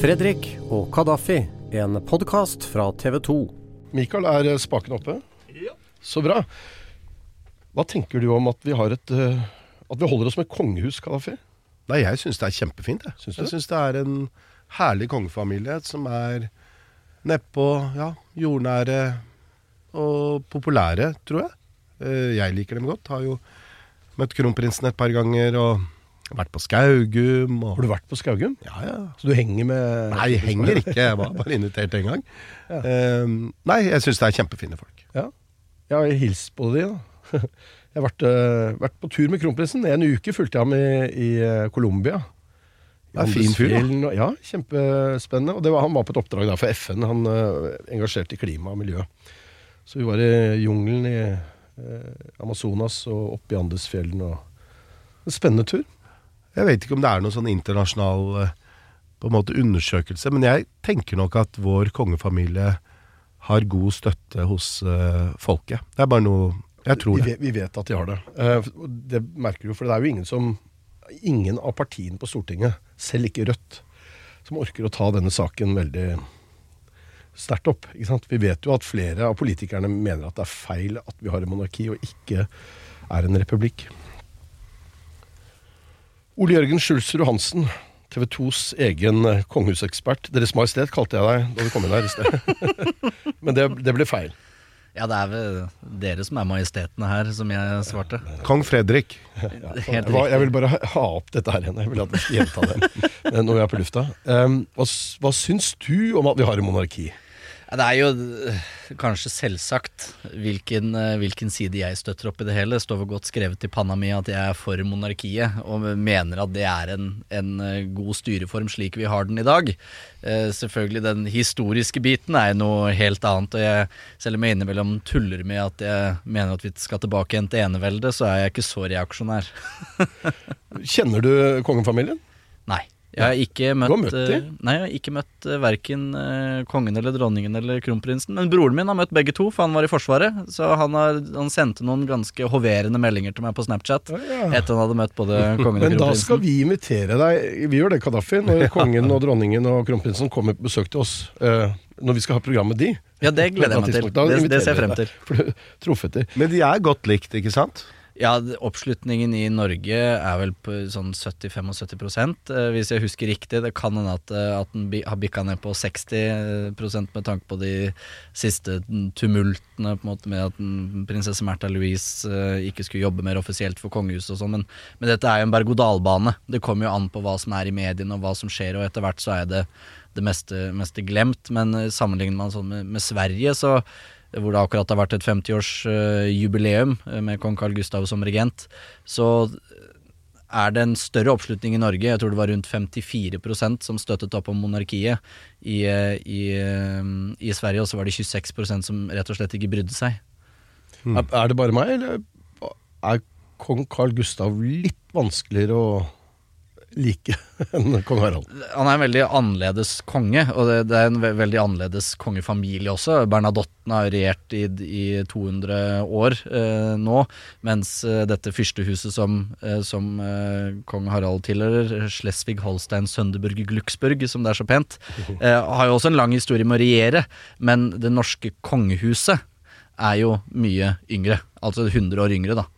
Fredrik og Kadafi, en podkast fra TV 2. Mikael, er spaken oppe? Ja. Så bra. Hva tenker du om at vi, har et, eh, at vi holder oss med kongehus, Kadafi? Nei, jeg syns det er kjempefint. Jeg Syns det? Det er en herlig kongefamilie som er nedpå, ja, jordnære og populære, tror jeg. Eh, Jeg liker dem godt. Har jo møtt kronprinsen et par ganger og vært på Skaugum. Og Har du vært på Skaugum? Ja, ja. Så du henger med Nei, jeg henger ikke. Jeg var bare invitert en gang. Eh, nei, jeg syns det er kjempefine folk. Ja. Jeg har hilst på de, da. Jeg har vært, uh, vært på tur med kronprinsen. En uke fulgte jeg ham i, i øh, Colombia. Det er fin fyr, da. Ja, kjempespennende. Og det var, han var på et oppdrag der for FN. Han uh, engasjerte i klima og miljø. Så vi var i jungelen i Amazonas og oppe i Andesfjellen. Og en spennende tur. Jeg vet ikke om det er noen sånn internasjonal eh, på en måte undersøkelse, men jeg tenker nok at vår kongefamilie har god støtte hos uh, folket. Det er bare noe Jeg tror Vi det. vet, vi vet at de har det. Uh, det merker du, for det er jo ingen som Ingen av partiene på Stortinget, selv ikke Rødt, som orker å ta denne saken veldig sterkt opp. Vi vet jo at flere av politikerne mener at det er feil at vi har en monarki og ikke er en republikk. Ole Jørgen Skjulsrud Hansen, TV 2s egen eh, kongehusekspert. Deres Majestet kalte jeg deg da du kom inn her i sted. Men det, det ble feil. Ja, det er vel dere som er majestetene her, som jeg svarte. Kong Fredrik. Ja, Jeg, jeg vil bare ha, opp dette her igjen. Jeg vil at vi skal gjenta det eh, når vi er på lufta. Um, hva, hva syns du om at vi har en monarki? Det er jo øh, kanskje selvsagt hvilken, øh, hvilken side jeg støtter opp i det hele. Det står vel godt skrevet i panna mi at jeg er for monarkiet, og mener at det er en, en øh, god styreform slik vi har den i dag. Eh, selvfølgelig Den historiske biten er noe helt annet. og jeg, Selv om jeg innimellom tuller med at jeg mener at vi skal tilbake igjen til eneveldet, så er jeg ikke så reaksjonær. Kjenner du kongefamilien? Nei. Jeg har ikke møtt, har møtt de? eh, Nei, jeg har ikke møtt uh, verken eh, kongen eller dronningen eller kronprinsen. Men broren min har møtt begge to, for han var i Forsvaret. Så han, har, han sendte noen ganske hoverende meldinger til meg på Snapchat Ja, ja. etter han hadde møtt både kongen og kronprinsen. Men da skal vi invitere deg Vi gjør det, Kadafi, når kongen og dronningen og kronprinsen kommer på besøk til oss. eh, når vi skal ha program med de. Ja, det gleder jeg meg til. Det, det ser jeg frem til. deg, For du truffeter. Men de er godt likt, ikke sant? Ja, oppslutningen i Norge er vel på sånn 70-75 eh, hvis jeg husker riktig. Det kan hende at, eh, at den har bikka ned på 60% med tanke på de siste tumultene på en måte med at prinsesse Märtha Louise eh, ikke skulle jobbe mer offisielt for kongehuset og sånn. Men, men dette er jo en berg-og-dal-bane. Det kommer jo an på hva som er i mediene og hva som skjer, og etter hvert så er det det meste, meste glemt. Men sammenligner man sånn med, med Sverige, så hvor det akkurat har vært et 50-årsjubileum med kong Carl Gustav som regent, så er det en større oppslutning i Norge. Jeg tror det var rundt 54% som støttet opp om monarkiet. I, eh, i, eh, I Sverige også var det 26% som rett og slett ikke brydde seg. Er, er det bare meg, eller er kong Carl Gustav litt vanskeligere å like enn kong Harald? Han er en veldig annerledes konge, og det, det er en ve veldig annerledes kongefamilie også. Bernadotten har regjert i, i 200 år eh, nå, mens eh, dette fyrstehuset som, eh, som eh, kong Harald tilhører, Schleswig-Holstein, Sønderburg, Glucksburg, som det er så pent, eh, har jo også en lang historie med å regjere, men det norske kongehuset er jo mye yngre. Altså 100 år yngre, da.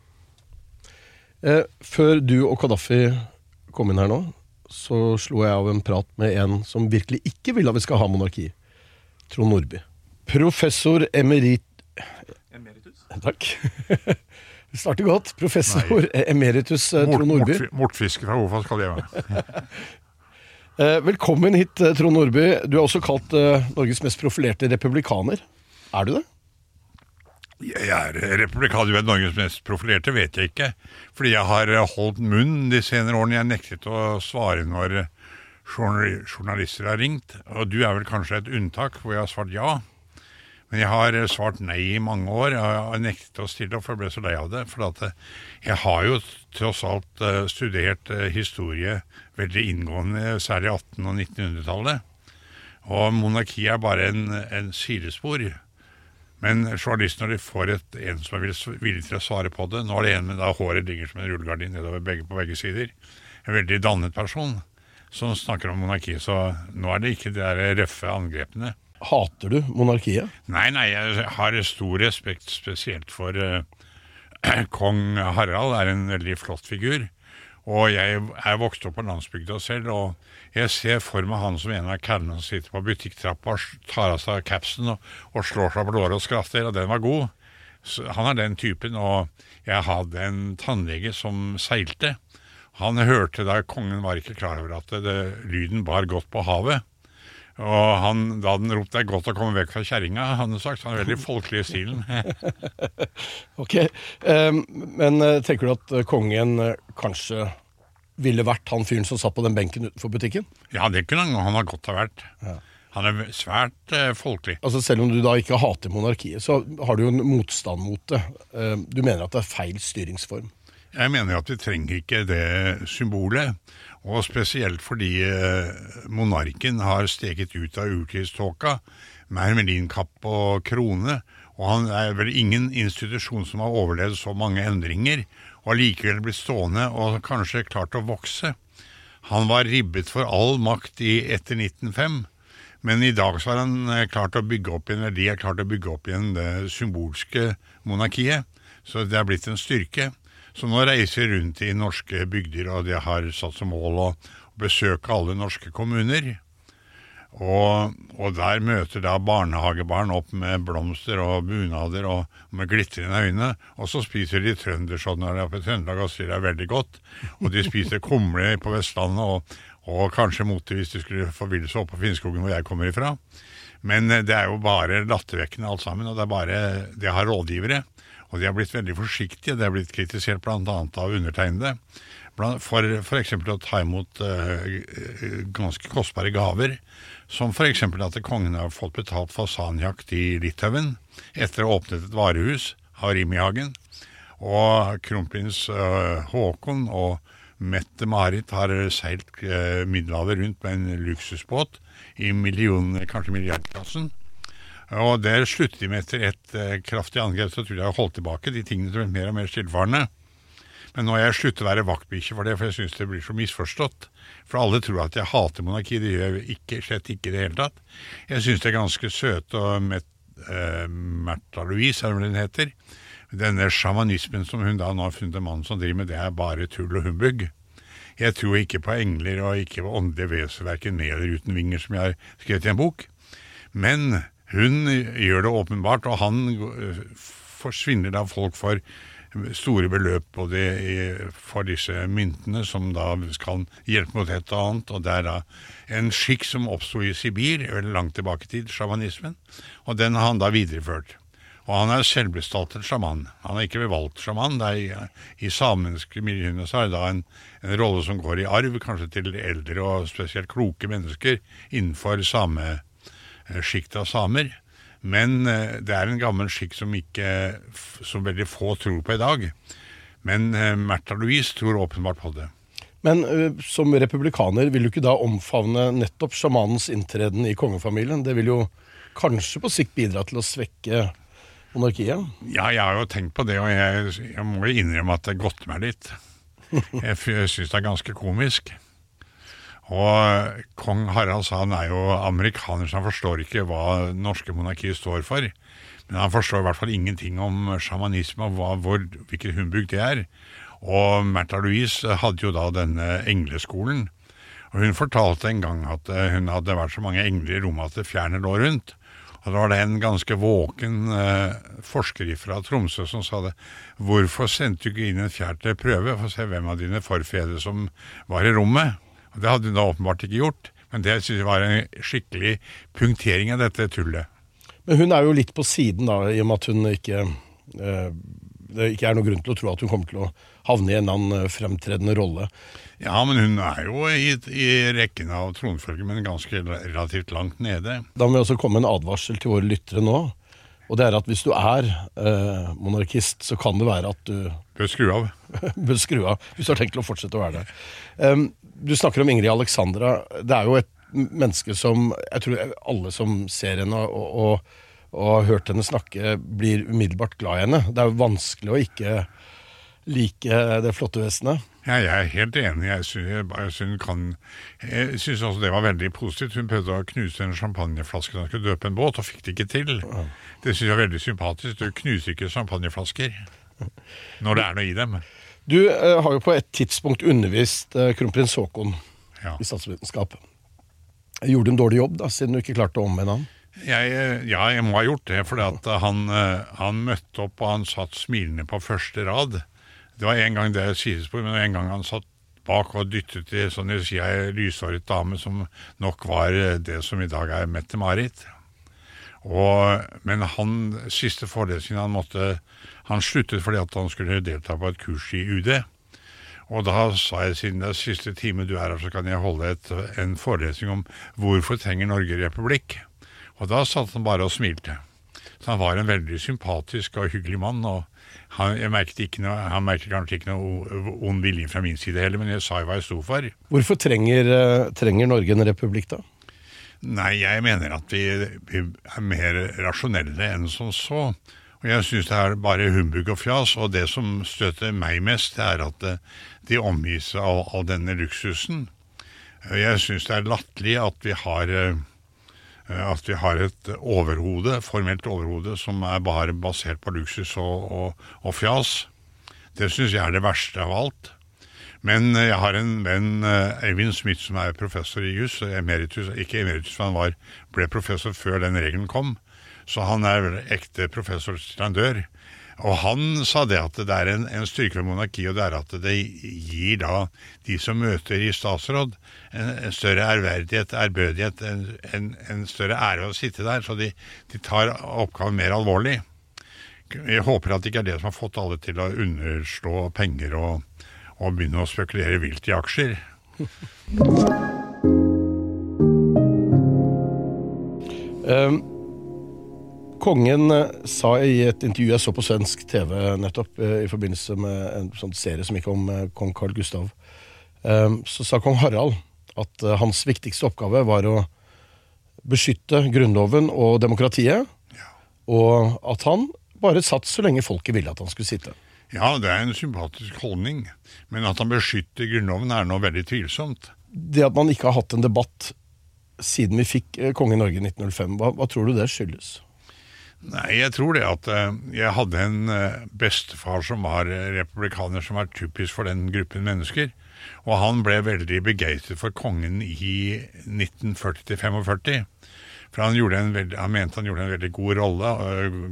Eh, før du og Kadafi kom inn her nå, så slo jeg av en prat med en som virkelig ikke vil at vi skal ha monarki. Trond Nordby. Professor emerit... Emeritus? Takk. Vi starter godt. Professor emeritus eh, Trond Nordby. mort, mortfiske fra Hvorfor skal jeg være velkommen hit, eh, Trond Nordby. Du er også kalt eh, Norges mest profilerte republikaner. Er du det? Jeg er republikaner, vet, Norges mest profilerte, vet jeg ikke. Fordi jeg har holdt munn de senere årene. Jeg nektet å svare når journalister har ringt. Og du er vel kanskje et unntak, hvor jeg har svart ja. Men jeg har svart nei i mange år. Jeg har nektet å stille opp, for jeg ble så lei av det. For eh, jeg har jo tross alt eh, studert eh, historie veldig inngående, særlig 1800- og 1900-tallet. Og monarki er bare en, en sidespor. Men journalisten, når de får et, en som er villig til å svare på det Nå er det en med da håret ligger som en rullegardin nedover begge, på begge sider. En veldig dannet person. som snakker om monarki, så nå er det ikke de der røffe angrepene. Hater du monarkiet? Nei, nei, jeg har stor respekt spesielt for uh, kong Harald, er en veldig flott figur. Og jeg er vokst opp på landsbygda selv, og jeg ser for meg han som en av kallene som sitter på butikktrappa og tar av seg capsen og, og slår seg på låret og skratter, og den var god. Så han er den typen, og jeg hadde en tannlege som seilte. Han hørte da kongen var ikke klar over at det, lyden bar godt på havet. Og han, da hadde han ropt 'det er godt å komme vekk fra kjerringa', han hadde sagt. Han er veldig folkelig i stilen. Ok, um, Men eh, tenker du at eh, kongen eh, kanskje ville vært han fyren som satt på den benken utenfor butikken? Ja, det kunne han, han ha godt ha vært. Han er svært eh, folkelig. Altså Selv om du da ikke hater monarkiet, så har du jo en motstand mot det. Du mener at det er feil styringsform. Jeg mener at vi trenger ikke det symbolet. Og spesielt fordi eh, monarken har steket ut av urtidståka med hermelinkapp og krone. Og han er vel ingen institusjon som har overlevd så mange endringer, og allikevel blitt stående og kanskje klart å vokse. Han var ribbet for all makt i etter 1905. Men i dag så har han eh, klart å bygge opp igjen, eller de har klart å bygge opp igjen det symbolske monarkiet. Så det har blitt en styrke. Så nå reiser jeg rundt i norske bygder, og de har satt som mål å besøke alle norske kommuner. Og, og der møter da barnehagebarn opp med blomster og bunader og med glitrende øyne. Og så spiser de trøndersodd når de er på Trøndelag og sier det er veldig godt. Og de spiser kumle på Vestlandet og, og kanskje mote hvis de skulle få ville seg opp på Finnskogen hvor jeg kommer ifra. Men eh, det er jo bare lattervekkende alt sammen, og det er bare Det har rådgivere. Og de har blitt veldig forsiktige. Det har blitt kritisert bl.a. av undertegnede. For f.eks. å ta imot uh, ganske kostbare gaver. Som f.eks. at kongen har fått betalt fasanjakt i Litauen etter å ha åpnet et varehus, Harimihagen. Og kronprins uh, Haakon og Mette-Marit har seilt uh, Middelhavet rundt med en luksusbåt i million, kanskje milliardklassen. Og der sluttet de med etter et uh, kraftig angrep, så tror jeg jeg holdt tilbake de tingene som ble mer og mer stillfarende. Men nå har jeg sluttet å være vaktbikkje for det, for jeg syns det blir så misforstått. For alle tror at jeg hater monarki, det gjør jeg ikke, slett ikke i det hele tatt. Jeg syns det er ganske søte og met, uh, Märtha Louise, er det vel hun heter. Denne sjamanismen som hun da nå har funnet en mann som driver med, det er bare tull og humbug. Jeg tror ikke på engler og ikke på åndelige vesener, verken med eller uten vinger, som jeg har skrevet i en bok. Men hun gjør det åpenbart, og han eh, forsvinner da folk for store beløp både for disse myntene, som da skal hjelpe mot et og annet. Og det er da en skikk som oppsto i Sibir langt tilbake i tid, sjamanismen. Og den har han da videreført. Og han er selvbestaltet sjaman. Han er ikke valgt sjaman. Det i, I samiske miljøene så er det da en, en rolle som går i arv, kanskje til eldre og spesielt kloke mennesker innenfor samesjiktet av samer. Men eh, det er en gammel skikk som ikke som veldig få tror på i dag. Men eh, Märtha Louise tror åpenbart på det. Men ø, som republikaner vil du ikke da omfavne nettopp sjamanens inntreden i kongefamilien? Det vil jo kanskje på sikt bidra til å svekke monarkiet? Ja, jeg har jo tenkt på det, og jeg, jeg må jo innrømme at det godter meg litt. Jeg syns det er ganske komisk. Og kong Harald sa han er jo amerikaner, så han forstår ikke hva norske monarkiet står for. Men han forstår i hvert fall ingenting om sjamanisme og hva, hvor, hvilket humbug det er. Og Märtha Louise hadde jo da denne engleskolen. Og hun fortalte en gang at eh, hun hadde vært så mange engler i rommet at det fjerne lå rundt. Og da var det en ganske våken eh, forsker fra Tromsø som sa det. Hvorfor sendte du ikke inn en fjær til prøve for å se hvem av dine forfedre som var i rommet? Og Det hadde hun da åpenbart ikke gjort. Men det synes jeg var en skikkelig punktering av dette tullet. Men hun er jo litt på siden, da, i og med at hun ikke eh, Det ikke er noe grunn til å tro at hun kommer til å havne i en eller annen eh, fremtredende rolle. Ja, men hun er jo i, i rekken av tronfølge, men ganske relativt langt nede. Da må vi også komme med en advarsel til våre lyttere nå. Og det er at hvis du er eh, monarkist, så kan det være at du Bør skru av. bør skru av hvis du har tenkt å fortsette å være det. Um, du snakker om Ingrid Alexandra. Det er jo et menneske som jeg tror alle som ser henne og, og, og har hørt henne snakke, blir umiddelbart glad i henne. Det er jo vanskelig å ikke like det flotte vesenet. Ja, jeg er helt enig. Jeg syns, også det var veldig positivt. Hun prøvde å knuse en champagneflaske da hun skulle døpe en båt, og fikk det ikke til. Det syns jeg er veldig sympatisk. Du knuser ikke champagneflasker når det er noe i dem. Du eh, har jo på et tidspunkt undervist eh, kronprins Haakon Ja. i statsvitenskap. Gjorde du en dårlig jobb, da, siden du ikke klarte å omvende han? Jeg, eh, ja, jeg må ha gjort det, for han, eh, han møtte opp og han satt smilende på første rad. Det var en gang det er sidespor, men en gang han satt bak og dyttet i sånn jeg sier, lyshåret dame som nok var eh, det som i dag er Mette-Marit. Men han, siste forelesningen han måtte Han sluttet fordi at han skulle delta på et kurs i UD. Og da sa jeg siden det er siste time du er her, så kan jeg holde et, en forelesning om hvorfor trenger Norge republikk. Og da satt han bare og smilte. Så han var en veldig sympatisk og hyggelig mann. og han, jeg merket ikke noe, han merket kanskje ikke noe ond vilje fra min side heller, men jeg sa jo hva jeg sto for. Hvorfor trenger, eh, trenger Norge en republikk, da? Nei, jeg mener at vi, vi er mer rasjonelle enn som så. Og jeg syns det er bare humbug og fjas. Og det som støter meg mest, det er at eh, de omgis av all denne luksusen. Jeg syns det er latterlig at vi har eh, at vi har et overhode, formelt overhode, som er bare basert på luksus og, og, og fjas. Det syns jeg er det verste av alt. Men eh, jeg har en venn, eh, Eivind Smith, som er professor i juss, emeritus, ikke emeritus, for han var, ble professor før den regelen kom. Så han er ekte professor til han dør. Og han sa det at det er en, en styrke ved monarkiet, og det er at det gir da de som møter i statsråd, en, en større ærverdighet, ærbødighet, en, en, større ære å sitte der. Så de, de tar oppgaven mer alvorlig. Jeg håper at det ikke er det som har fått alle til å underslå penger og, og begynne å spekulere vilt i aksjer. Eh, kongen eh, sa i et intervju jeg så på svensk TV nettopp, eh, i forbindelse med en sånn serie som gikk om eh, kong Carl Gustav, eh, så sa kong Harald at hans viktigste oppgave var å beskytte Grunnloven og demokratiet, og at han bare satt så lenge folket ville at han skulle sitte. Ja, det er en sympatisk holdning, men at han beskytter Grunnloven er noe veldig tvilsomt. Det at man ikke har hatt en debatt siden vi fikk konge i Norge i 1905, hva, hva tror du det skyldes? Nei, jeg tror det at eh, jeg hadde en eh, bestefar som var eh, republikaner, som var typisk for den gruppen mennesker. Og han ble veldig begeistret for kongen i 1940-45. For han, veldig, han mente han gjorde en veldig god rolle,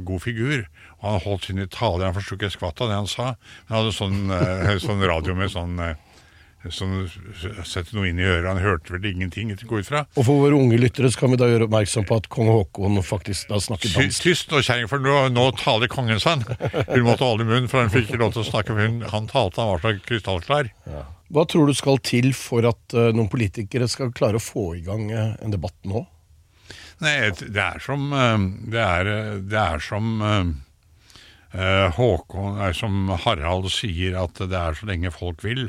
god figur. Og han holdt sine taler. Han forsto ikke skvatt av det han sa. Han hadde sånn, sånn radio med sånn øh, setter noe inn i øret. Han hørte vel ingenting, gå ut fra. Og for våre unge lyttere så kan vi da gjøre oppmerksom på at kong Haakon faktisk da snakker dansk. Tyst nå, kjerring, for nå, nå taler kongen sann. Hun måtte holde munn, for han fikk ikke lov til å snakke. Hun, han talte, han var så krystallklar. Hva tror du skal til for at uh, noen politikere skal klare å få i gang uh, en debatt nå? Nei, det er som uh, Det er, det er som Håkon nei, Som Harald sier, at det er så lenge folk vil.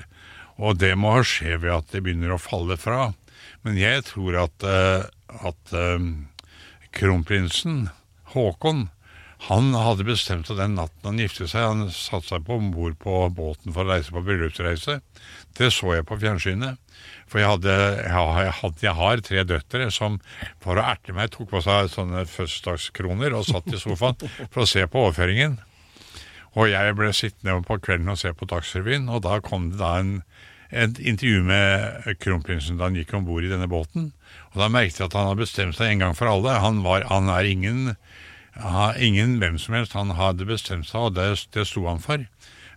Og det må skje ved at det begynner å falle fra. Men jeg tror at, eh, at eh, kronprinsen Håkon han hadde bestemt seg den natten han giftet seg. Han satte seg på om bord på båten for å reise på bryllupsreise. Det så jeg på fjernsynet. For jeg, hadde, jeg, hadde, jeg har tre døtre som for å erte meg tok på seg sånne fødselsdagskroner og satt i sofaen for å se på overføringen. Og jeg ble sittende på kvelden og se på Dagsrevyen, og da kom det da en, et intervju med kronprinsen da han gikk om bord i denne båten. Og da merket jeg at han hadde bestemt seg en gang for alle. Han, var, han er ingen, ingen hvem som helst. Han hadde bestemt seg, og det, det sto han for.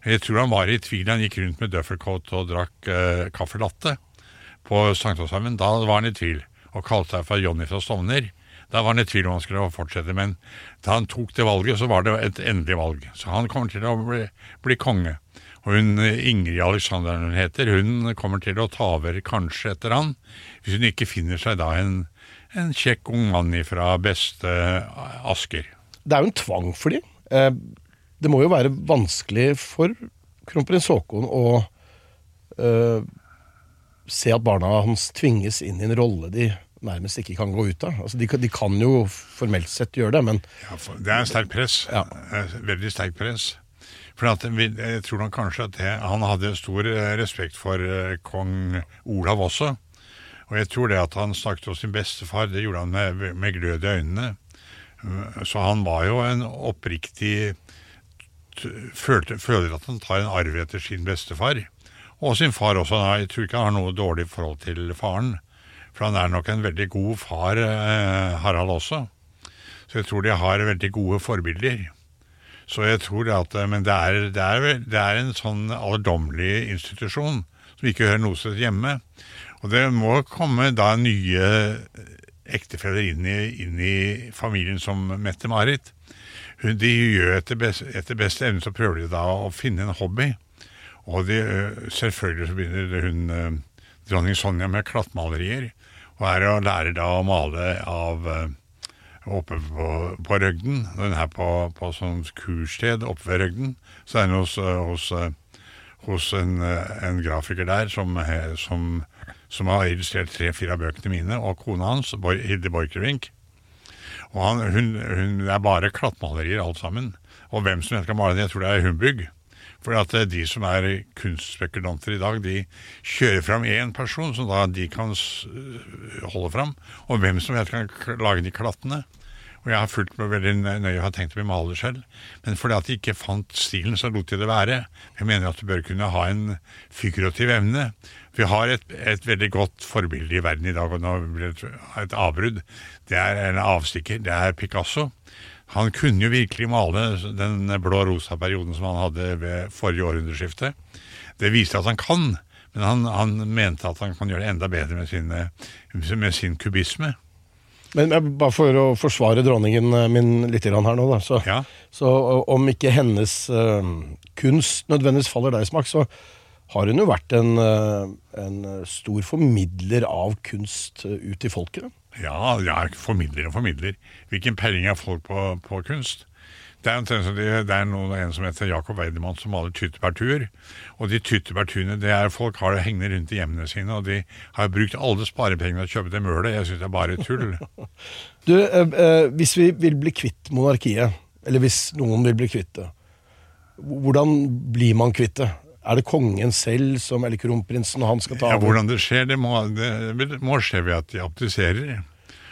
Jeg tror han var i tvil. Han gikk rundt med duffelcoat og drakk eh, kaffe latte på Sankthanshaugen. Da var han i tvil, og kalte seg for Johnny fra Stovner. Da var han i tvil om han skulle fortsette, men da han tok det valget, så var det et endelig valg. Så han kommer til å bli, bli konge. Og hun Ingrid Alexander hun heter, hun kommer til å ta over kanskje etter han, hvis hun ikke finner seg da en, en kjekk ung mann fra beste Asker. Det er jo en tvang for dem. Eh, det må jo være vanskelig for kronprins Haakon å eh, se at barna hans tvinges inn i en rolle de nærmest ikke kan gå ut av. Altså, de, kan- de kan jo formelt sett gjøre det, men Ja, det er sterkt press. Ja. Veldig sterkt press. For at jeg tror nok kanskje at det, han hadde stor eh, respekt for eh, kong Olav også. Og jeg tror det at han snakket om sin bestefar, det gjorde han med, med glød i øynene. Så han var jo en oppriktig følte, Føler at han tar en arv etter sin bestefar. Og sin far også. Jeg tror ikke han har noe dårlig forhold til faren. For han er nok en veldig god far, eh, Harald også. Så jeg tror de har veldig gode forbilder. Så jeg tror det at, Men det er, det er, det er en sånn alderdommelig institusjon som ikke hører noe sted hjemme. Og det må komme da nye ektefeller inn i, inn i familien som Mette-Marit. De gjør etter best, etter beste evne så prøver de da å finne en hobby. Og de, selvfølgelig så begynner hun dronning Sonja med klattmalerier. Og er og lærer da å male av oppe på, på Røgden. Hun er på, på sånn kurssted oppe ved Røgden, så er hun hos, hos, hos en, en grafiker der som, som, som har illustrert tre-fire av bøkene mine, og kona hans, Hilde Borchgrevink. Og han, hun, hun, det er bare klattmalerier alt sammen. Og hvem som helst kan male den. jeg tror det er humbug. For at eh, de som er kunstspekulanter i dag, de kjører fram én person som da de kan holde fram. Og hvem som helst kan lage de klattene. Og jeg har fulgt med veldig nøye og har tenkt å bli maler selv. Men fordi at de ikke fant stilen, så lot de det være. Jeg mener at du bør kunne ha en figurativ evne. Vi har et, et veldig godt forbilde i verden i dag, og nå blir det et, et avbrudd. Det er en avstikker. Det er Picasso. Han kunne jo virkelig male den blå rosa perioden som han hadde ved forrige århundreskifte. Det viste at han kan, men han, han mente at han kan gjøre det enda bedre med, sine, med sin kubisme. Men jeg, bare for å forsvare dronningen eh, min litt her nå, da. Så, Ja. så om ikke hennes uh, kunst nødvendigvis faller deg i smak, så har hun jo vært en, uh, en stor formidler av kunst ut til folket. Ja, ja, formidler og formidler. Hvilken peiling har folk på, på kunst? Det er, en, det er noen, en som heter Jakob Weidemann som maler tyttebærtuer. Og de tyttebærtuene, det er folk har det hengende rundt i hjemmene sine, og de har brukt alle sparepengene til å kjøpe det mølet. Jeg syns det er bare tull. Du, eh, eh, hvis vi vil bli kvitt monarkiet, eller hvis noen vil bli kvitt det, hvordan blir man kvitt det? Er det kongen selv som, eller kronprinsen, og han skal ta Ja, hvordan det skjer, det må, det må skje ved at de abdiserer.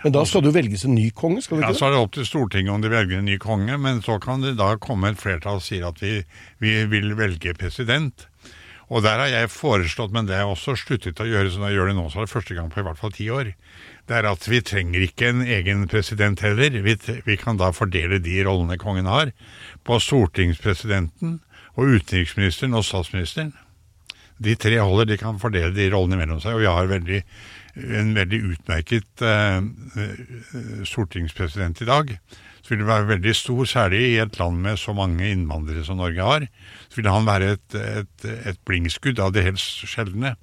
Men da skal det jo velges en ny konge, skal det Ja, Så er det opp til Stortinget om de velger en ny konge, men så kan det da komme et flertall og sier at vi, vi vil velge president. Og der har jeg foreslått, men det har jeg også sluttet å gjøre, så når jeg gjør det nå, så er det første gang på i hvert fall ti år. Det er at vi trenger ikke en egen president heller. Vi, vi kan da fordele de rollene kongen har, på stortingspresidenten og utenriksministeren og statsministeren. De tre holder, de kan fordele de rollene mellom seg, og vi har veldig, en veldig utmerket eh, eh, stortingspresident i dag. Så vil det være veldig stor, særlig i et land med så mange innvandrere som Norge har. Så vil han være et, et, et blinkskudd av det helt sjeldne.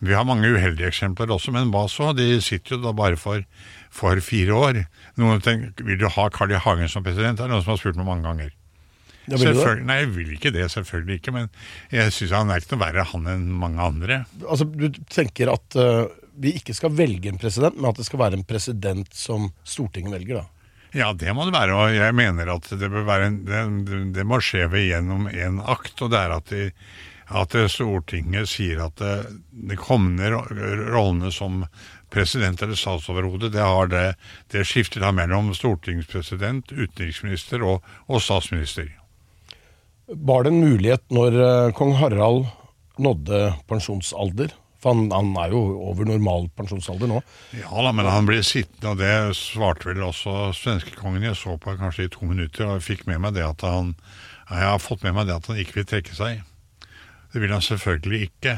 Vi har mange uheldige eksempler også, men hva så? De sitter jo da bare for, for fire år. Noen tenker, Vil du ha Carl I. Hagen som president? Det er noen som har spurt meg mange ganger. Ja, vil du det? Selvfølgelig- Nei, jeg vil ikke det, selvfølgelig ikke. Men jeg syns han er ikke noe verre han enn mange andre. Altså, du tenker at uh, vi ikke skal velge en president, men at det skal være en president som Stortinget velger, da? Ja, det må det være. Og jeg mener at det, en, det, det må skje ved gjennom en akt. Og det er at, de, at Stortinget sier at det, de kommende rollene som president eller statsoverhode, det, det, det skifter da mellom stortingspresident, utenriksminister og, og statsminister. Var det en mulighet når eh, kong Harald nådde pensjonsalder? For han, han er jo over normal pensjonsalder nå. Ja da, men han blir sittende, og det svarte vel også svenskekongen. Jeg så på kanskje i to minutter, og fikk med meg det at han Jeg har fått med meg det at han ikke vil trekke seg. Det vil han selvfølgelig ikke.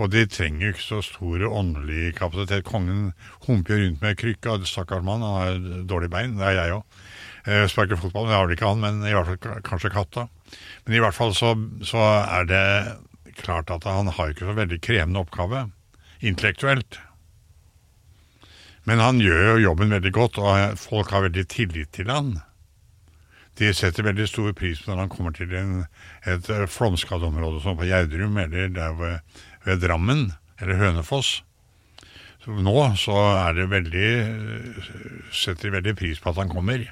Og de trenger jo ikke så stor åndelig kapasitet. Kongen humper rundt med krykke, og stakkars mann, han har dårlig bein. Det er jeg òg. Eh, Sparker fotball, det har vel ikke han, men i hvert fall kanskje katta. Men i hvert fall så, så er det klart at han har ikke så veldig krevende oppgave intellektuelt. Men han gjør jo jobben veldig godt, og folk har veldig tillit til han. De setter veldig stor pris på når han kommer til en, et flomskadd flomskadeområde som på Gjerdrum, eller der ved, ved Drammen, eller Hønefoss. Så nå så er det veldig setter de veldig pris på at han kommer.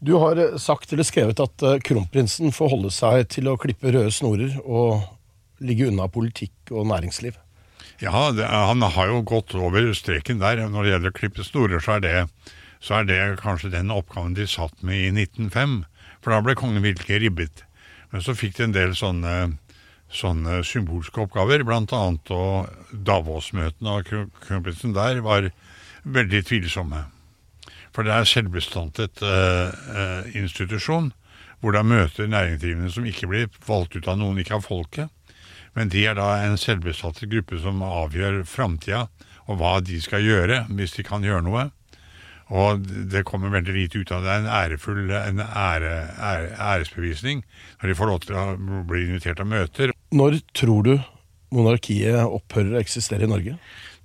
Du har eh, sagt eller skrevet at eh, kronprinsen får holde seg til å klippe røde snorer og ligge unna politikk og næringsliv. Ja, det, han har jo gått over streken der. Når det gjelder å klippe snorer, så er det, så er det kanskje den oppgaven de satt med i 1905. For da ble kongen virkelig ribbet. Men så fikk de en del sånne, sånne symbolske oppgaver, annet og Davos-møtene av kronprinsen der var veldig tvilsomme. For det er selvbestandet uh, uh, institusjon, hvor da møter næringsdrivende som ikke blir valgt ut av noen, ikke av folket. Men de er da en selvbestattet gruppe som avgjør framtida, og hva de skal gjøre, hvis de kan gjøre noe. Og det kommer veldig lite ut av det. Det er en ærefull en ære, ære, æresbevisning når de får lov til å bli invitert av møter. Når tror du monarkiet opphører å eksistere i Norge?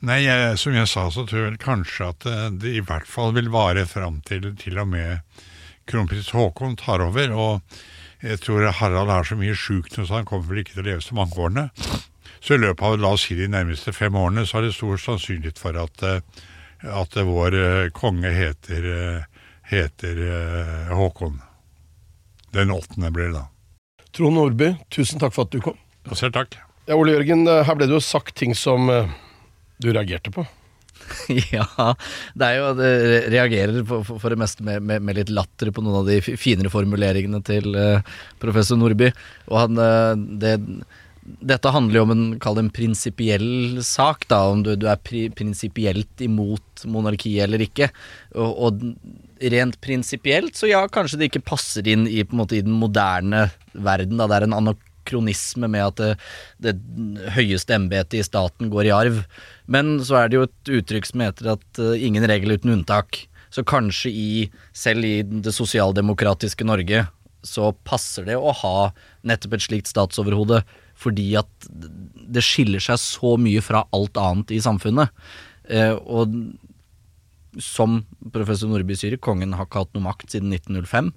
Nei, jeg, som jeg sa, så tror jeg kanskje at eh, det i hvert fall vil vare fram til til og med kronprins Haakon tar over. Og jeg tror Harald er så mye sjuk nå, så han kommer vel ikke til å leve så mange årene. Så i løpet av la oss si de nærmeste fem årene, så er det stor sannsynlighet for at, eh, at vår eh, konge heter, heter Håkon. Den åttende blir det da. Trond Nordby, tusen takk for at du kom. Selv takk. Ja, Ole Jørgen, her ble det jo sagt ting som du reagerte på. Ja, det er jo Det reagerer for, for, det meste med, med, med litt latter på noen av de finere formuleringene til uh, professor Nordby. Og han uh, det, Dette handler jo om en, en prinsipiell sak, da, om du, du er pri, prinsipielt imot monarkiet eller ikke. Og, og rent prinsipielt, så ja, kanskje det ikke passer inn i, måte, i den moderne verden. Da. Det er en anakronisme med at det, det høyeste embetet i staten går i arv. Men så er det jo et uttrykk som heter at uh, ingen regel uten unntak. Så kanskje i, selv i det sosialdemokratiske Norge, så passer det å ha nettopp et slikt statsoverhode, fordi at det skiller seg så mye fra alt annet i samfunnet. Uh, og som professor Nordby sier, kongen har ikke hatt noe makt siden 1905.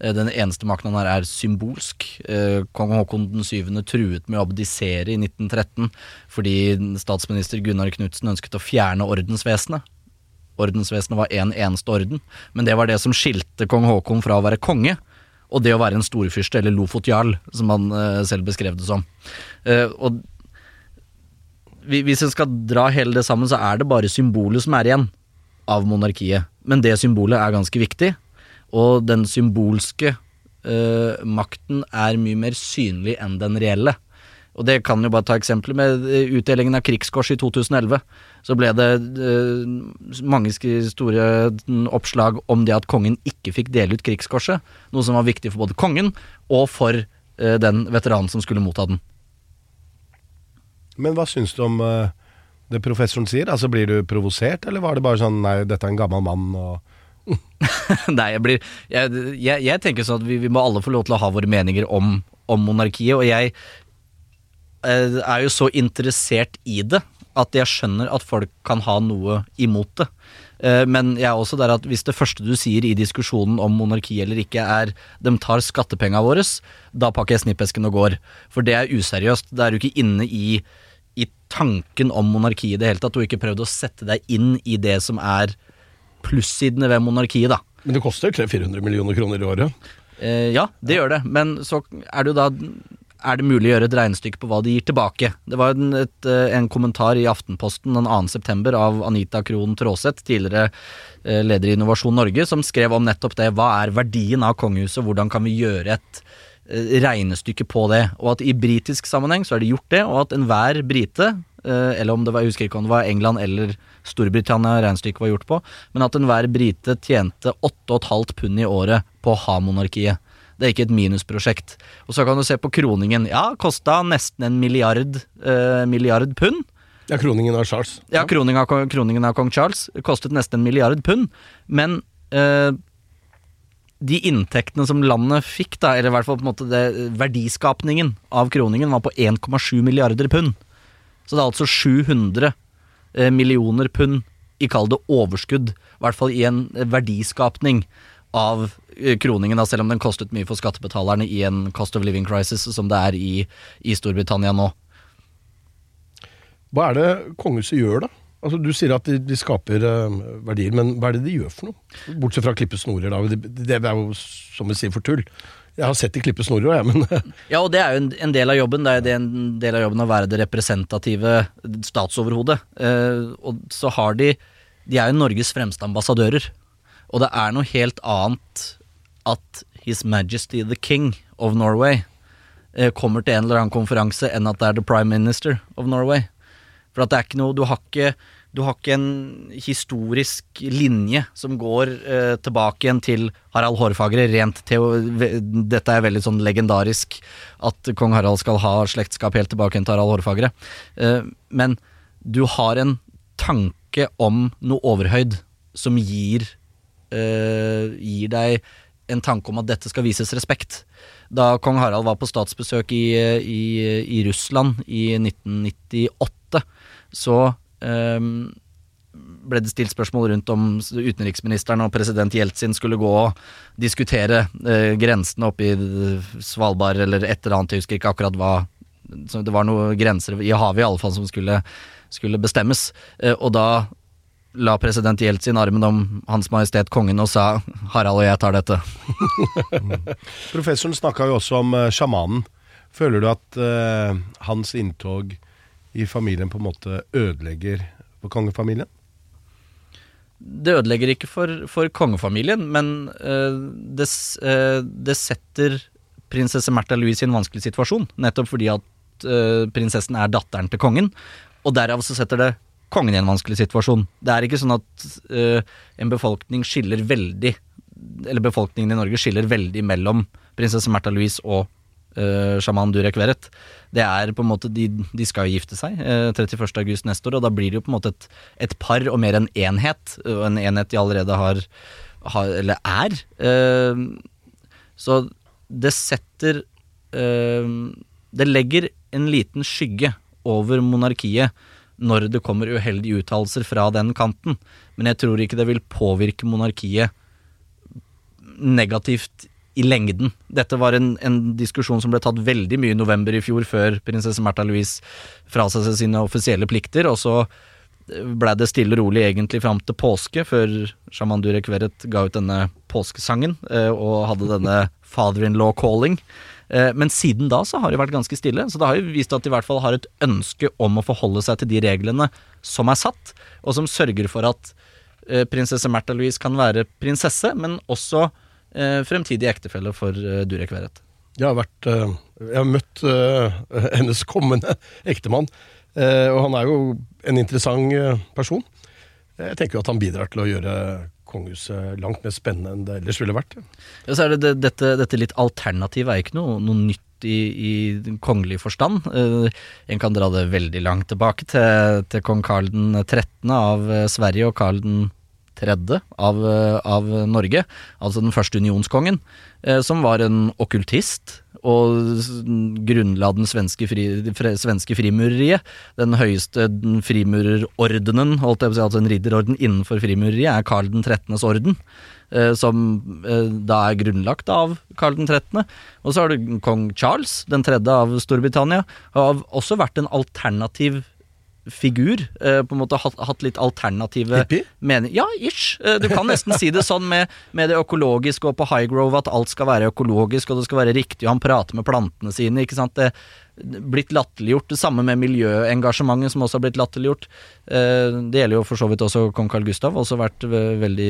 Eh, Den eneste makten han har, er symbolsk. Eh, Kong Haakon 7. truet med å abdisere i 1913 fordi statsminister Gunnar Knudsen ønsket å fjerne ordensvesenet. Ordensvesenet var en eneste orden, men det var det som skilte kong Haakon fra å være konge. Og det å være en storfyrste, eller lofotjarl, som han eh, selv beskrev det som. Og vi- hvis en skal dra hele det sammen, så er det bare symbolet som er igjen av monarkiet. Men det symbolet er ganske viktig, og den symbolske uh, makten er mye mer synlig enn den reelle. Og det kan jo bare ta eksempler med eh, utdelingen av krigskors i 2011. Så ble det uh, mange store mm, oppslag om det at kongen ikke fikk dele ut krigskorset. Noe som var viktig for både kongen og for uh, den veteranen som skulle motta den. Men hva syns du om eh, det professoren sier? Altså Blir du provosert, eller var det bare sånn nei, dette er en gammel mann og Nei, jeg blir Jeg, jeg, jeg tenker sånn at vi, vi må alle få lov til å ha våre meninger om, om monarkiet, og jeg eh, er jo så interessert i det at jeg skjønner at folk kan ha noe imot det. Eh, men jeg er også der at hvis det første du sier i diskusjonen om monarki eller ikke er de tar skattepenga våre, da pakker jeg snippesken og går. For det er useriøst. Da er du ikke inne i tanken om monarki i det hele tatt, og ikke prøvd å sette deg inn i det som er plussidene ved monarkiet, da. Men det koster 300-400 millioner kroner i året. Eh, ja, det gjør det, men så er det jo da er det mulig å gjøre et regnestykke på hva de gir tilbake. Det var en, et, eh, en kommentar i Aftenposten den 2. september av Anita Krohn Traaseth, tidligere eh, leder i Innovasjon Norge, som skrev om nettopp det. Hva er verdien av kongehuset, hvordan kan vi gjøre et regnestykke på det? Og at i britisk sammenheng så er det gjort det, og at enhver brite, eh, eller om det var, jeg husker ikke om det var England eller Storbritannia regnestykket var gjort på, men at enhver brite tjente 8,5 pund i året på å ha monarkiet. Det er ikke et minusprosjekt. Og så kan du se på kroningen. Ja, kosta nesten en milliard, eh, milliard pund. Ja, kroningen av Charles. Ja, kroningen av, kroningen av kong Charles kostet nesten en milliard pund. Men eh, de inntektene som landet fikk, da, eller i hvert fall på en måte det, verdiskapningen av kroningen, var på 1,7 milliarder pund. Så det er altså 700 eh, millioner pund i kall overskudd, i hvert fall i en eh, verdiskapning av eh, kroningen, da, selv om den kostet mye for skattebetalerne i en cost of living crisis som det er i, i Storbritannia nå. Hva er det kongehuset gjør, da? Altså, du sier at de, de skaper uh, verdier, men hva er det de gjør for noe? Bortsett fra å klippe snorer, da. Det, det er jo som vi sier for tull. Jeg har sett de klippe snorer òg, jeg, men Ja, og det er jo en, en del av jobben. Det er en del av jobben å være det representative statsoverhodet. Uh, og så har de De er jo Norges fremste ambassadører. Og det er noe helt annet at His Majesty the King of Norway eh, kommer til en eller annen konferanse enn at det er The Prime Minister of Norway. For at det er ikke noe Du har ikke, du har ikke en historisk linje som går eh, tilbake igjen til Harald Hårfagre. Rent teo Dette er veldig sånn legendarisk at kong Harald skal ha slektskap helt tilbake igjen til Harald Hårfagre. Eh, men du har en tanke om noe overhøyd som gir eh, gir deg en tanke om at dette skal vises respekt. Da kong Harald var på statsbesøk i, i, i Russland i 1998, så eh, ble det stilt spørsmål rundt om utenriksministeren og president Jeltsin skulle gå og diskutere eh, grensene oppe i Svalbard eller et eller annet, jeg husker ikke akkurat hva Det var noen grenser i havet i alle fall som skulle, skulle bestemmes. Eh, og da la president Jeltsin armen om Hans Majestet Kongen og sa 'Harald og jeg tar dette'. Professoren snakka jo også om eh, sjamanen. Føler du at eh, hans inntog i familien på en måte ødelegger for kongefamilien? Det ødelegger ikke for, for kongefamilien, men eh, det, eh, det setter prinsesse Märtha Louise i en vanskelig situasjon. Nettopp fordi at eh, prinsessen er datteren til kongen, og derav så setter det kongen i en vanskelig situasjon. Det er ikke sånn at en befolkning skiller veldig Eller befolkningen i Norge skiller veldig mellom prinsesse Märtha Louise og uh, sjaman Durek Verret. Det er på en måte De, de skal jo gifte seg eh, 31. august neste år, og da blir det jo på en måte et, et par og mer en enhet. En enhet de allerede har, har eller er. Eh, så det setter eh, Det legger en liten skygge over monarkiet når det kommer uheldige uttalelser fra den kanten. Men jeg tror ikke det vil påvirke monarkiet negativt i lengden. Dette var en, en diskusjon som ble tatt veldig mye i november i fjor, før prinsesse Märtha Louise frasa seg sine offisielle plikter, og så blei det stille og rolig egentlig fram til påske, før sjaman Durek Verret ga ut denne påskesangen eh, og hadde denne father-in-law calling. Eh, Men siden da så har det vært ganske stille, så det har jo vist at de i hvert fall har et ønske om å forholde seg til de reglene som er satt, og som sørger for at eh, prinsesse Märtha Louise kan være prinsesse, men også eh, fremtidig ektefelle for eh, Durek Verrett. Jeg har vært eh, Jeg har møtt eh, hennes kommende ektemann, eh, og han er jo en interessant eh, person. Jeg tenker jo at han bidrar til å gjøre kongehuset langt mer spennende enn det ellers ville vært. Ja. Ja, så er det, det dette, dette litt alternativet er ikke noe, noe nytt i, i kongelig forstand. Uh, en kan dra det veldig langt tilbake til, til kong Karl den 13. av eh, Sverige og Karl den tredje av, eh, av Norge, altså den første unionskongen, eh, som var en okkultist og grunnla den svenske, fri, svenske frimureriet. Den høyeste frimurerordenen, holdt jeg på å si, altså en ridderorden innenfor frimureriet, er Karl den 13.s orden. eh, Som da er grunnlagt av Karl den 13. Og så har du kong Charles, den tredje av Storbritannia, har også vært en alternativ figur. eh, På en måte hatt, hatt litt alternative Hippie? mening. Ja, ish. Eh, Du kan nesten si det sånn med, med det økologiske og på Highgrove, at alt skal være økologisk og det skal være riktig, og han prater med plantene sine. ikke sant? Det blitt latterliggjort. Det samme med miljøengasjementet, som også har blitt latterliggjort. Eh, Det gjelder jo for så vidt også kong Carl Gustav, også vært veldig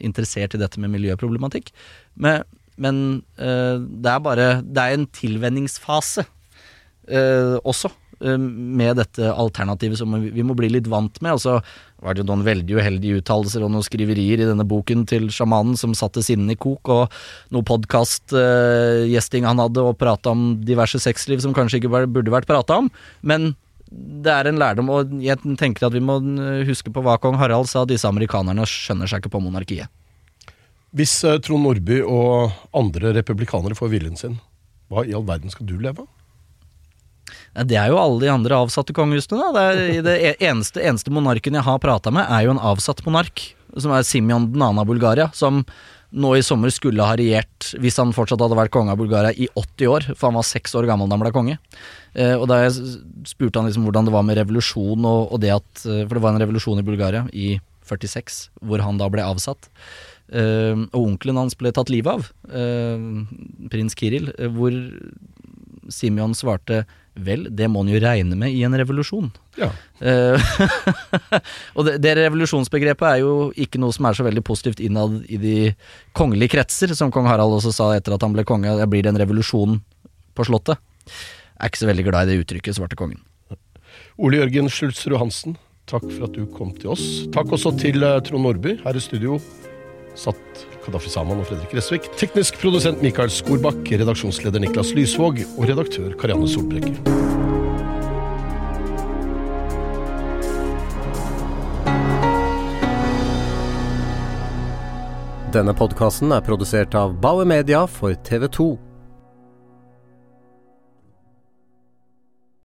interessert i dette med miljøproblematikk. Men, men det er bare Det er en tilvenningsfase også med dette alternativet som vi vi må bli litt vant med. Og så var det jo noen veldig uheldige uttalelser og noen skriverier i denne boken til sjamanen som satte sinnene i kok, og noe podkastgjesting han hadde, og prata om diverse sexliv som kanskje ikke burde vært prata om. Men det er en lærdom, og jeg tenker at vi må eh, huske på hva kong Harald sa. Disse amerikanerne skjønner seg ikke på monarkiet. Hvis eh, Trond Nordby og andre republikanere får viljen sin, hva i all verden skal du leve av? Det er jo alle de andre avsatte kongehusene. Da. Det, er, det e- eneste, eneste monarken jeg har prata med, er jo en avsatt monark. Som er Simeon 2. av Bulgaria. Som nå i sommer skulle ha regjert, hvis han fortsatt hadde vært konge av Bulgaria, i 80 år, for han var seks år gammel da han ble konge. Eh, og da spurte han liksom hvordan det var med revolusjon og, og det at eh, For det var en revolusjon i Bulgaria i 46, hvor han da ble avsatt. Eh, og onkelen hans ble tatt livet av, prins Kiril, hvor Simeon svarte vel, det må en jo regne med i en revolusjon. Ja. Eh, og det, det revolusjonsbegrepet er jo ikke noe som er så veldig positivt innad i de kongelige kretser, som kong Harald også sa etter at han ble konge. Det blir det en revolusjon på Slottet. Jeg er ikke så veldig glad i det uttrykket, svarte kongen. Ole Jørgen Sluttsrud Hansen, takk for at du kom til oss. Takk også til eh, Trond Nordby. Her i studio satt Kadafi Saman og Fredrik Resvik. Teknisk produsent Mikael Skorbakk, redaksjonsleder Niklas Lysvåg og redaktør Karianne Solbrekke. Denne podkasten er produsert av Bauer Media for TV 2.